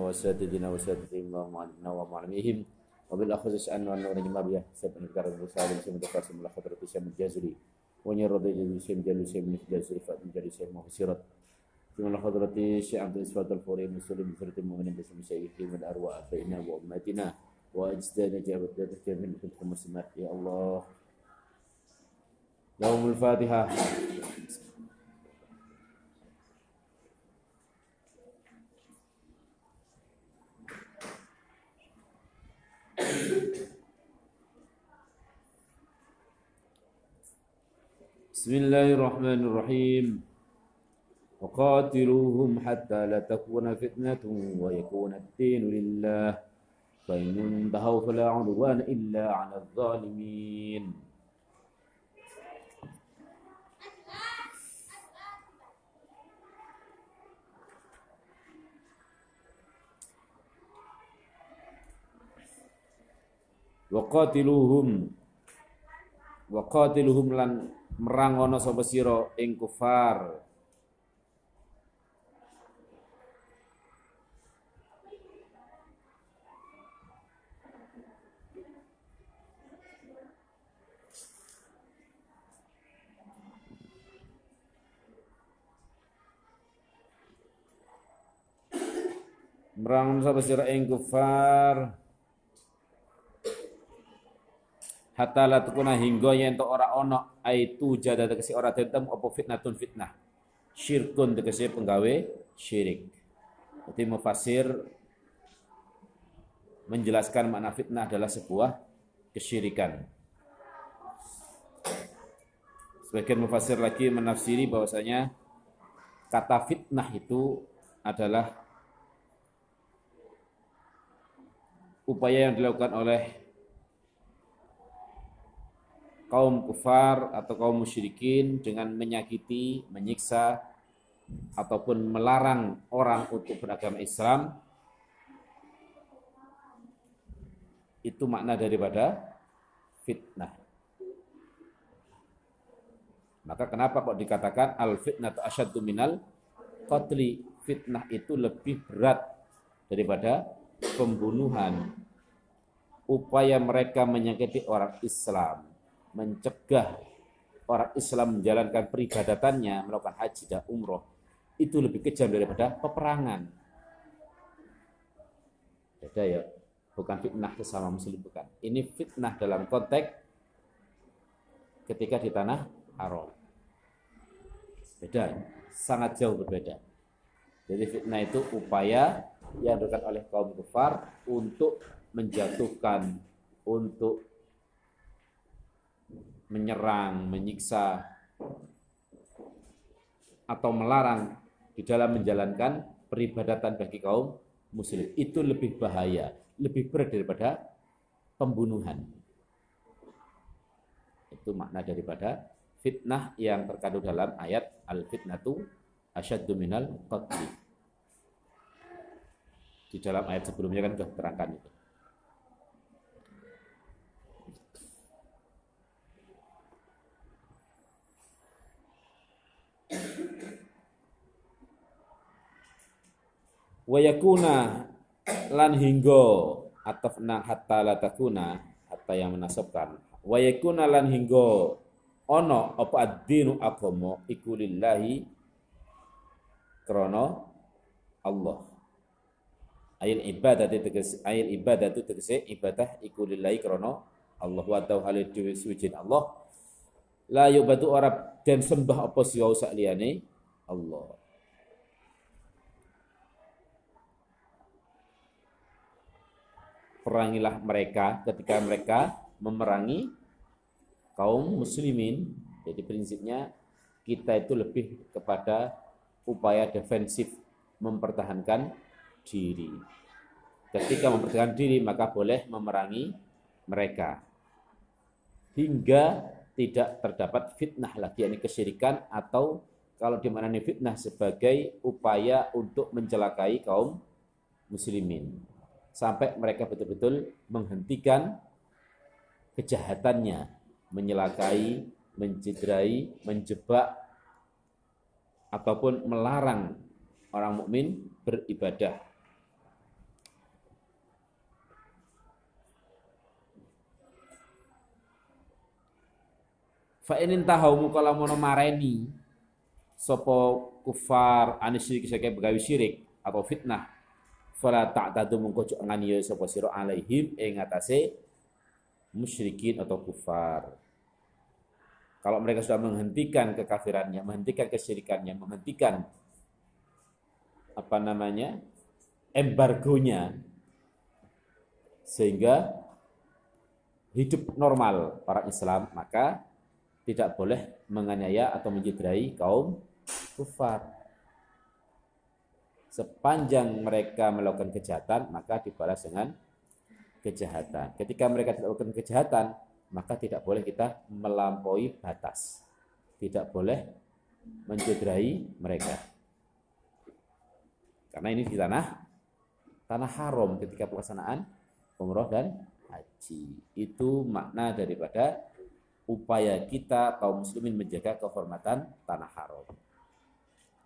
وسادتنا وسادتهم ومعلمنا ومعلميهم وبالأخذ شأن والنور جمع بيه سبب نذكر المساعد سيم دكار سيم الخضرة سيم الجازري ونير رضي جزي سيم جلو سيم نفجال سرفات من سيم مغسرت سيم الخضرة شيء عبد الإسفاد الفوري مسلم بفرد المؤمنين بسم سيئه من الأرواح فإنا وأمتنا وأجدادنا جابت ذات من كنت المسلمات يا الله يوم الفاتحة بسم الله الرحمن الرحيم. وقاتلوهم حتى لا تكون فتنة ويكون الدين لله. فإن انتهوا فلا عدوان إلا على الظالمين. Waqatiluhum Waqatiluhum lan merangono sapa sira ing kufar. Merangono sapa sira ing kufar hatta la tukuna hingga yen to ora ana aitu jada tegese ora dentem apa fitnatun fitnah syirkun tegese penggawe syirik. Jadi mufasir menjelaskan makna fitnah adalah sebuah kesyirikan. Sebagian mufasir lagi menafsiri bahwasanya kata fitnah itu adalah upaya yang dilakukan oleh kaum kufar atau kaum musyrikin dengan menyakiti, menyiksa, ataupun melarang orang untuk beragama Islam, itu makna daripada fitnah. Maka kenapa kok dikatakan al fitnah atau asyaddu minal qatli? Fitnah itu lebih berat daripada pembunuhan. Upaya mereka menyakiti orang Islam mencegah orang Islam menjalankan peribadatannya, melakukan haji dan umroh, itu lebih kejam daripada peperangan. Beda ya, bukan fitnah sesama muslim, bukan. Ini fitnah dalam konteks ketika di tanah haram. Beda, sangat jauh berbeda. Jadi fitnah itu upaya yang dilakukan oleh kaum kufar untuk menjatuhkan, untuk menyerang, menyiksa, atau melarang di dalam menjalankan peribadatan bagi kaum muslim. Itu lebih bahaya, lebih berat daripada pembunuhan. Itu makna daripada fitnah yang terkandung dalam ayat al-fitnatu asyaddu minal qatli. Di dalam ayat sebelumnya kan sudah terangkan itu. Wayakuna lan hingga atau nang hatta la takuna hatta yang menasabkan. Wayakuna lan hingga ono apa ad-dinu agama iku lillahi krana Allah. Ayat ibadah tegese ayat ibadah itu tegese ibadah iku lillahi krana Allah. Wa ta'ala dhewe suci Allah. La yubadu ora dan sembah apa sira sak liyane Allah perangilah mereka ketika mereka memerangi kaum muslimin. Jadi prinsipnya kita itu lebih kepada upaya defensif mempertahankan diri. Ketika mempertahankan diri maka boleh memerangi mereka. Hingga tidak terdapat fitnah lagi, yakni kesyirikan atau kalau dimaknani fitnah sebagai upaya untuk mencelakai kaum muslimin sampai mereka betul-betul menghentikan kejahatannya, menyelakai, mencederai, menjebak ataupun melarang orang mukmin beribadah. Fa inin tahu kalau mau mareni sopo kufar anisyirik sebagai begawi syirik atau fitnah fala ta'tadu mungko cuk nganiyo sapa sira alaihim ing atase musyrikin atau kufar. Kalau mereka sudah menghentikan kekafirannya, menghentikan kesyirikannya, menghentikan apa namanya embargonya, sehingga hidup normal para Islam, maka tidak boleh menganiaya atau mencederai kaum kufar. Sepanjang mereka melakukan kejahatan, maka dibalas dengan kejahatan. Ketika mereka tidak melakukan kejahatan, maka tidak boleh kita melampaui batas. Tidak boleh mencederai mereka. Karena ini di tanah tanah haram ketika pelaksanaan umroh dan haji. Itu makna daripada upaya kita kaum muslimin menjaga kehormatan tanah haram.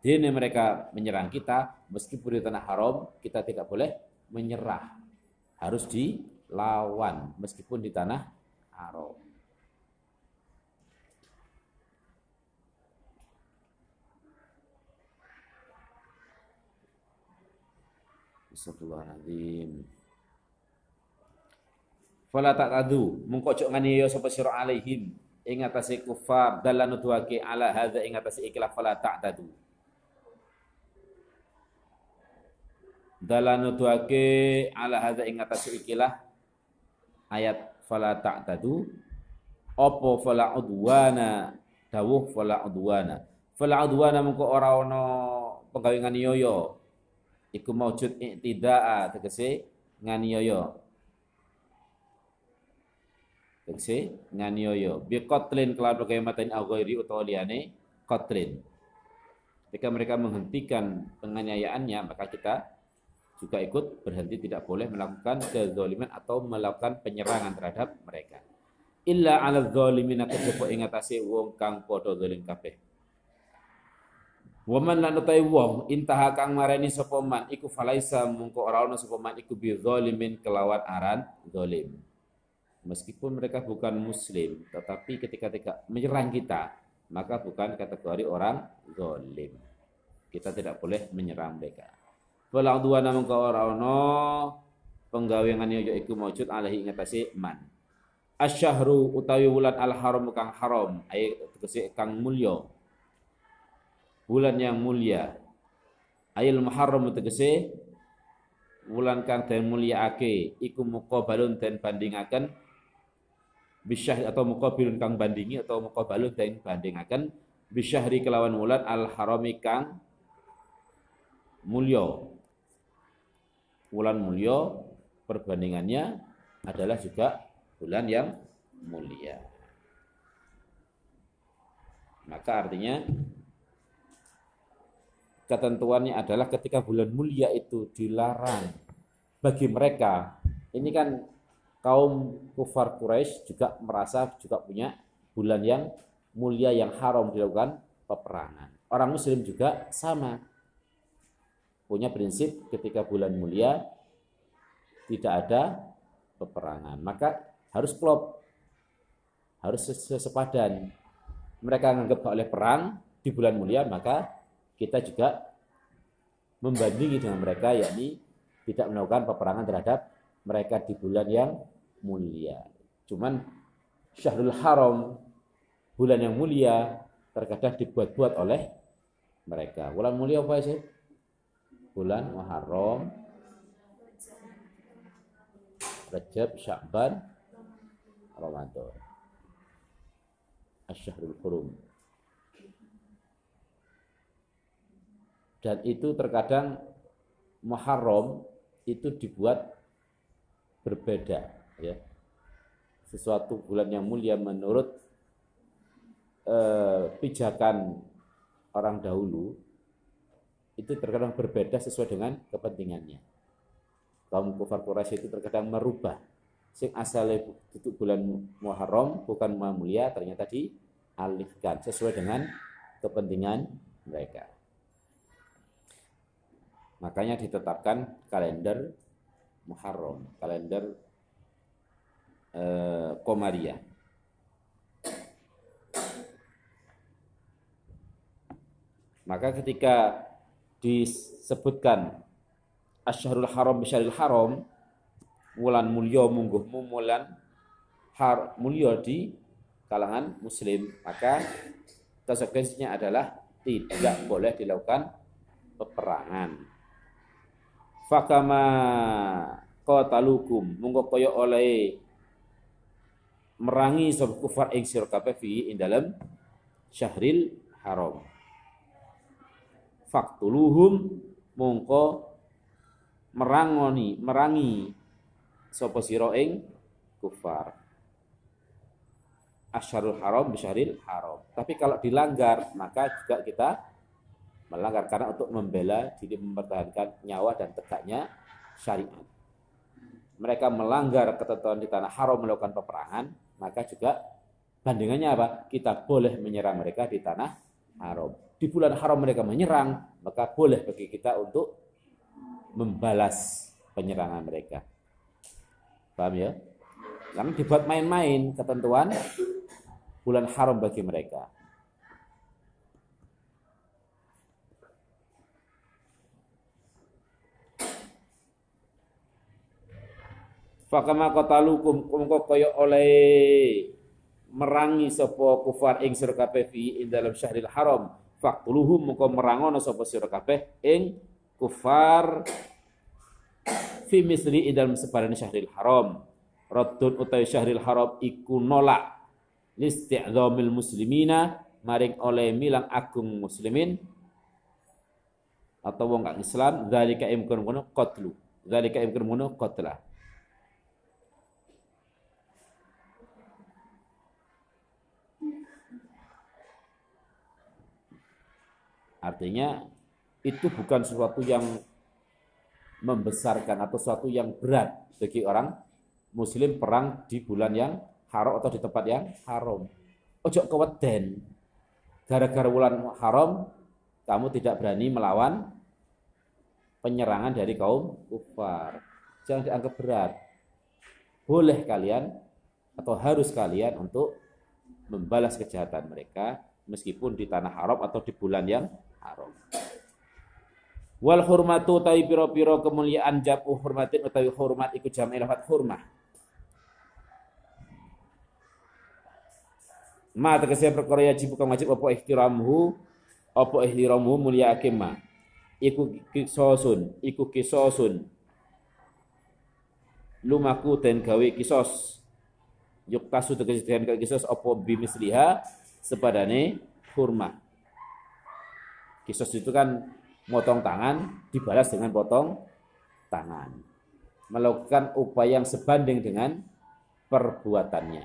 Jadi mereka menyerang kita, meskipun di tanah haram, kita tidak boleh menyerah. Harus dilawan, meskipun di tanah haram. Astagfirullahaladzim. Fala tadu mungko cok nganiyo sapa sira alaihim ing atase kufar dalan nuduhake ala hadza ing atase ikilah fala tadu. Dalan nuduhake ala hadza ing atase ikilah ayat fala ta'tadu. Apa fala udwana? Dawuh fala udwana. Fala udwana mengko ora ana penggawe nganiaya iku maujud iktidaa tegese nganiaya tegese nganiaya bi qatlin kelawan penggawe mateni au ghairi utawa liyane qatlin ketika mereka menghentikan penganiayaannya maka kita juga ikut berhenti tidak boleh melakukan kezaliman atau melakukan penyerangan terhadap mereka. Illa ala zalimina kejaba ing atase wong kang padha zalim kabeh. Waman lan utai wong intaha kang marani sapa man iku falaisa mungko ora ono sapa man iku bi zalimin kelawan aran zalim. Meskipun mereka bukan muslim, tetapi ketika ketika menyerang kita, maka bukan kategori orang zalim. Kita tidak boleh menyerang mereka. Wala udwana mengko ora ana penggawean ya iku maujud alaihi ngatasi man. Asyahru utawi wulan al haram kang haram ay tegese kang mulya. Bulan yang mulia. Ayil muharram tegese wulan kang den mulyaake iku muqabalun den bandingaken bisyah atau muqabilun kang bandingi atau muqabalun den bandingaken bisyahri kelawan wulan al harami kang mulya bulan mulia perbandingannya adalah juga bulan yang mulia. Maka artinya ketentuannya adalah ketika bulan mulia itu dilarang bagi mereka. Ini kan kaum kufar Quraisy juga merasa juga punya bulan yang mulia yang haram dilakukan peperangan. Orang muslim juga sama punya prinsip ketika bulan mulia tidak ada peperangan. Maka harus klop, harus sesepadan. Mereka menganggap oleh perang di bulan mulia, maka kita juga membandingi dengan mereka, yakni tidak melakukan peperangan terhadap mereka di bulan yang mulia. Cuman Syahrul Haram, bulan yang mulia, terkadang dibuat-buat oleh mereka. Bulan mulia apa sih? Bulan Muharram, Rajab, Sya'ban, Ramadan. Asyahrul Hurum. Dan itu terkadang Muharram itu dibuat berbeda ya. Sesuatu bulan yang mulia menurut eh, pijakan orang dahulu itu terkadang berbeda sesuai dengan kepentingannya. Kaum kufar Quraisy itu terkadang merubah sing asale tutup bulan Muharram bukan Maha Mulia ternyata dialihkan sesuai dengan kepentingan mereka. Makanya ditetapkan kalender Muharram, kalender eh, Komariah. Maka ketika disebutkan Asyharul Haram Bisyaril Haram wulan mulya mungguh mulan har mulya di kalangan muslim. Maka konsekuensinya adalah tidak boleh dilakukan peperangan. Fakama qatalukum mungko kaya oleh merangi sab kufar ing sira syahril haram faktuluhum mongko merangoni merangi sapa sira ing kufar. Asyarul haram bisyahril haram. Tapi kalau dilanggar maka juga kita melanggar karena untuk membela diri mempertahankan nyawa dan tegaknya syariat. Mereka melanggar ketentuan di tanah haram melakukan peperangan maka juga bandingannya apa? Kita boleh menyerang mereka di tanah haram di bulan haram mereka menyerang, maka boleh bagi kita untuk membalas penyerangan mereka. Paham ya? Karena dibuat main-main ketentuan bulan haram bagi mereka. Fakama qatalukum kumko kaya oleh merangi sapa kufar ing sira kabeh fi dalam syahril haram faktuluhum muka merangono sapa sira kabeh ing kufar fi misli dalam sepadan syahril haram. Raddun utawi syahril haram iku nolak. Listi'zamil muslimina maring oleh milang agung muslimin atau wong kang Islam zalika imkun ngono qatlu. Zalika imkun ngono qatlah Artinya itu bukan sesuatu yang membesarkan atau sesuatu yang berat bagi orang muslim perang di bulan yang haram atau di tempat yang haram. Ojo keweden. Gara-gara bulan haram kamu tidak berani melawan penyerangan dari kaum kufar. Jangan dianggap berat. Boleh kalian atau harus kalian untuk membalas kejahatan mereka meskipun di tanah haram atau di bulan yang haram. Wal hurmatu utawi piro-piro kemuliaan japu hurmatin utawi hormat iku jam lafat hurmah. Ma tegese perkara wajib bukan wajib apa ihtiramhu apa ihtiramhu mulia akima. Iku kisosun, iku kisosun. Lumaku dan gawe kisos. Yuk tasu tegese den kisos apa bimisliha sepadane hurmah. Kisos itu kan motong tangan dibalas dengan potong tangan. Melakukan upaya yang sebanding dengan perbuatannya.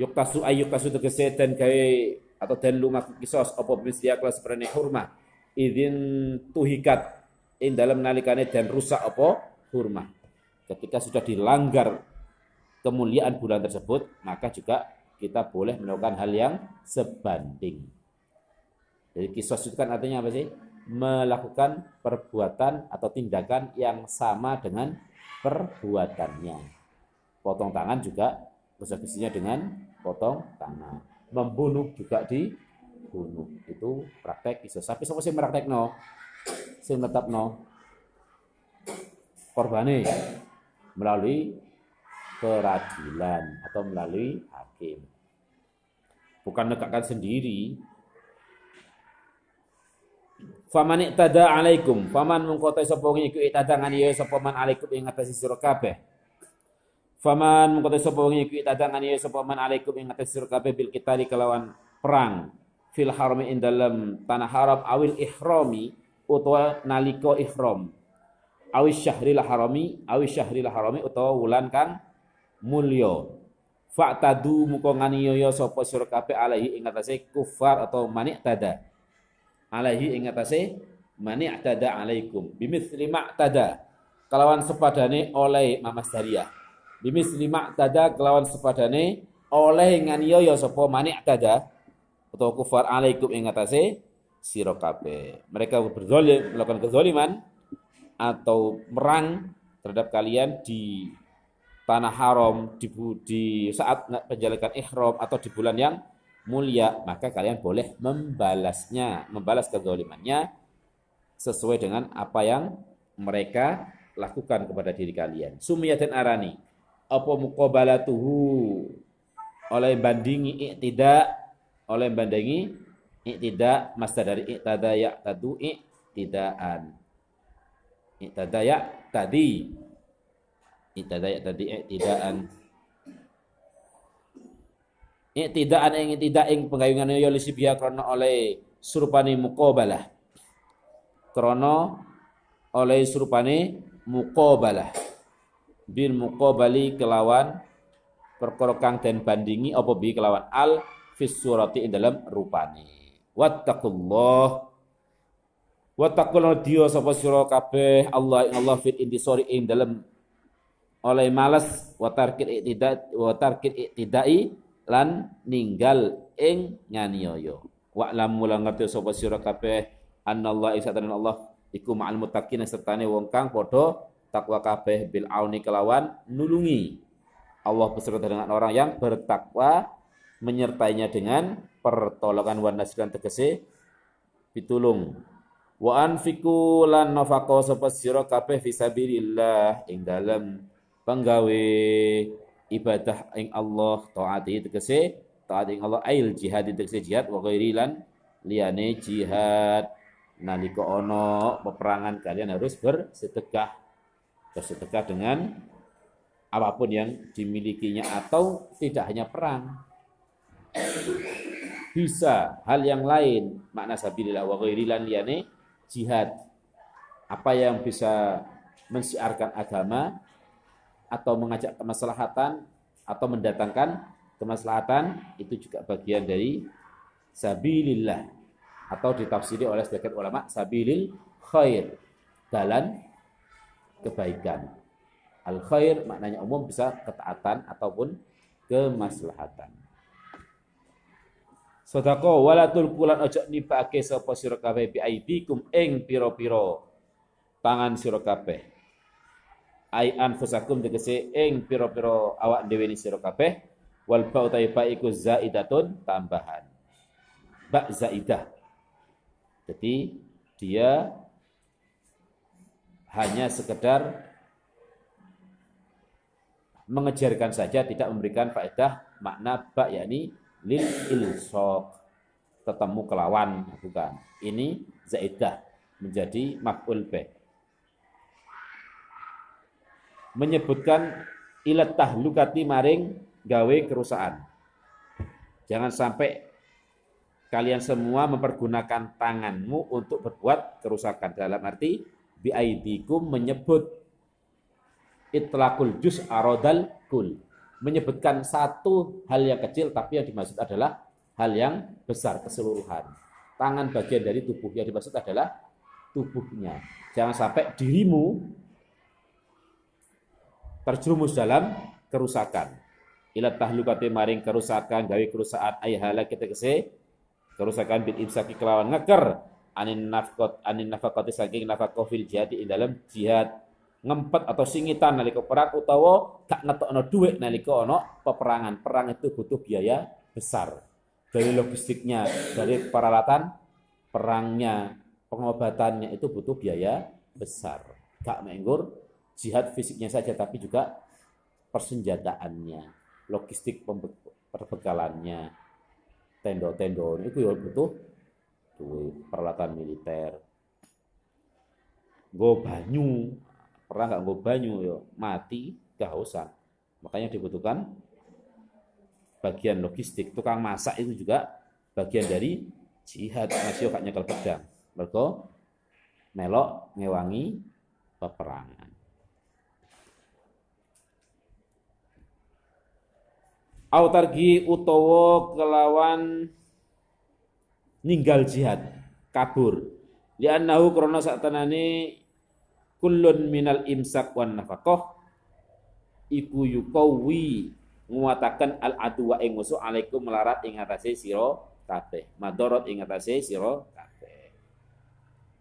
Yuk tasu ayuk tasu tegese dan gawe atau dan lumak kisos apa bisya kelas perane hurma izin tuhikat in dalam nalikane dan rusak apa hurma. Ketika sudah dilanggar kemuliaan bulan tersebut, maka juga kita boleh melakukan hal yang sebanding. Jadi kisos itu kan artinya apa sih? Melakukan perbuatan atau tindakan yang sama dengan perbuatannya. Potong tangan juga konsekuensinya dengan potong tangan. Membunuh juga dibunuh. Itu praktek kisos. Tapi siapa sih praktek no? Sing tetap no? Korbane melalui peradilan atau melalui hakim. Bukan negakkan sendiri, Faman iktada alaikum, faman mengkotai sapa wong iku iktada ngani ya sapa alaikum ing atas sira kabeh. Faman mengkotai sapa wong iku iktada ngani ya sapa alaikum ing atas sira kabeh bil kitali kelawan perang fil harami dalam tanah haram awil ihrami utawa nalika ihram. Awis syahril harami, awis syahril harami utawa wulan kang mulya. Fa'tadu muka ngani ya sapa sira kabeh alaihi ing kufar atau manik tada alaihi ing atase mani atada alaikum. Bimithli ma'tada. Kelawan sepadane oleh mamas dariyah bimithli ma'tada kelawan sepadane oleh nganiaya sapa mani atada atau kufar alaikum ing atase sira kabeh. Mereka berzalim melakukan kezaliman atau merang terhadap kalian di tanah haram di, di saat menjalankan ihram atau di bulan yang mulia, maka kalian boleh membalasnya, membalas kezalimannya sesuai dengan apa yang mereka lakukan kepada diri kalian. Sumiyatin arani. Apa muqabalatuhu oleh bandingi tidak oleh bandingi tidak masa dari iktada ya tadu iktidaan. Iktada ya tadi. Iktada ya tadi iktidaan. Iktidaan ing tidak ing penggayungan ya lisibia krana oleh surupani muqabalah. Krana oleh surupane muqabalah. Bil muqabali kelawan perkara kang den bandingi apa bi kelawan? Al fis surati ing dalam rupane. Wattaqullah. Wattaqul dia sapa sira kabeh? Allah ing Allah fit intisori ing dalam oleh malas wa tarkil iktida wa tarkil iktidai lan ninggal ing nyaniaya wa lam mulang ngerti sapa sira kabeh anallah ing Allah iku ma'al muttaqin sertane wong kang padha takwa kabeh bil auni kelawan nulungi. Allah beserta dengan orang yang bertakwa menyertainya dengan pertolongan wa nasran tegese pitulung. Wa anfiku lan nafaqo sapa sira kabeh fisabilillah ing dalem penggawe ibadah ing Allah taati tegese taat ing Allah ail jihad tegese jihad wa ghairi lan liyane jihad. Nalika ono peperangan kalian harus bersedekah. Bersedekah dengan apa pun yang dimilikinya atau tidak hanya perang. Bisa hal yang lain makna sabilillah wa ghairilan liyane jihad. Apa yang bisa mensiarkan agama atau mengajak kemaslahatan atau mendatangkan kemaslahatan itu juga bagian dari sabilillah atau ditafsiri oleh sebagian ulama sabilil khair jalan kebaikan al khair maknanya umum bisa ketaatan ataupun kemaslahatan Sodako walatul kulan ojo nibake kabeh bi aidikum ing pira-pira tangan sira kabeh. Ai anfusakum tegese ing pira-pira awak dhewe ni sira kabeh. Wal ba utai ba iku zaidatun tambahan. Ba zaidah. Jadi dia hanya sekedar mengejarkan saja tidak memberikan faedah makna ba yakni lil ilsok ketemu kelawan bukan. Ini zaidah menjadi maf'ul bih menyebutkan ilat tahlukati maring gawe kerusakan jangan sampai kalian semua mempergunakan tanganmu untuk berbuat kerusakan. Dalam arti biaidikum menyebut itlaqul juz arodal kul. Menyebutkan satu hal yang kecil tapi yang dimaksud adalah hal yang besar keseluruhan. Tangan bagian dari tubuh yang dimaksud adalah tubuhnya. Jangan sampai dirimu terjerumus dalam kerusakan. Ilat tahlukati maring kerusakan, gawe kerusakan ayhala kita kese kerusakan bil imsaki kelawan ngeker anin nafkot anin nafakoti saking nafkot fil jihad di dalam jihad ngempet atau singitan nalika perang utawa gak ngetokno dhuwit nalika ana peperangan. Perang itu butuh biaya besar. Dari logistiknya, dari peralatan perangnya, pengobatannya itu butuh biaya besar. Gak menggur jihad fisiknya saja tapi juga persenjataannya, logistik perbekalannya, tendo-tendo itu ya butuh duit peralatan militer. Go banyu pernah nggak go banyu yo mati kehausan makanya dibutuhkan bagian logistik tukang masak itu juga bagian dari jihad. Masih gak nyekel pedang. Mergo melok ngewangi peperangan autargi utawa kelawan ninggal jihad kabur. Li'annahu krana saktenane kullun minal imsak wan nafaqah iku yukawi nguataken al aduwa ing musuh alaikum melarat ing atase sira kabeh madorot ing atase sira kabeh.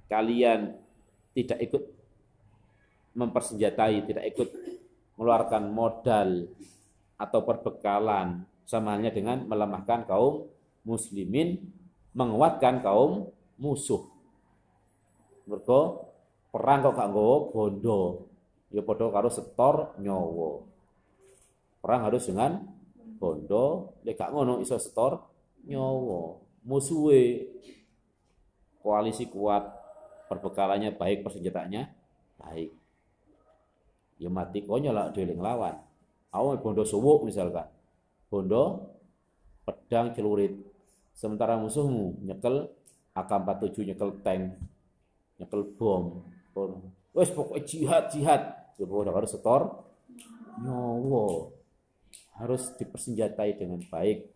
Kalian tidak ikut mempersenjatai tidak ikut mengeluarkan modal atau perbekalan sama halnya dengan melemahkan kaum muslimin menguatkan kaum musuh. Mergo perang kok gak nggawa bondo. Ya padha karo setor nyawa. Perang harus dengan bondo, lek gak ngono iso setor nyawa. Musuhe koalisi kuat, perbekalannya baik, persenjataannya baik. Ya mati konyol lah dhewe nglawan. Awal bondo suwuk misalkan. Bondo pedang celurit. Sementara musuhmu nyekel AK-47 nyekel tank, nyekel bom. Wes pokoknya jihad jihad. Ya pokoknya harus setor nyawa. Harus dipersenjatai dengan baik.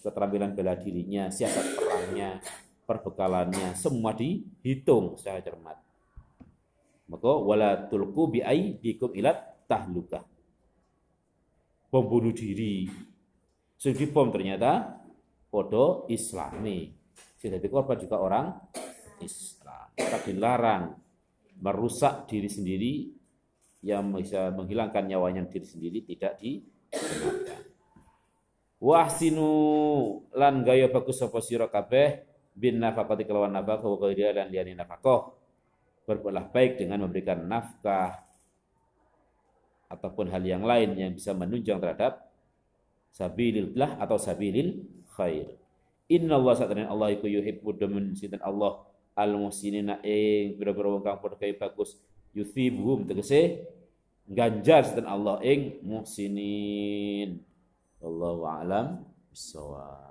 Keterampilan bela dirinya, siasat perangnya, perbekalannya, semua dihitung secara cermat. Maka wala tulku bi aidikum ilat tahlukah. Bom bunuh diri. Sing bom ternyata podo islami. Sing dadi korban juga orang Islam. Maka dilarang merusak diri sendiri yang bisa menghilangkan nyawanya diri sendiri tidak dibenarkan. Wahsinu lan gaya bagus sapa sira kabeh bin nafaqati kelawan nafkah wa ghairiha lan liyani nafkah berbuatlah baik dengan memberikan nafkah ataupun hal yang lain yang bisa menunjang terhadap sabilillah atau sabilil khair. Inna Allah satana Allah iku yuhibbu demen sinten Allah al muhsinina ing pira-pira wong kang padha bagus yuthibuhum tegese ganjar sinten Allah ing muhsinin. Wallahu a'lam bissawab.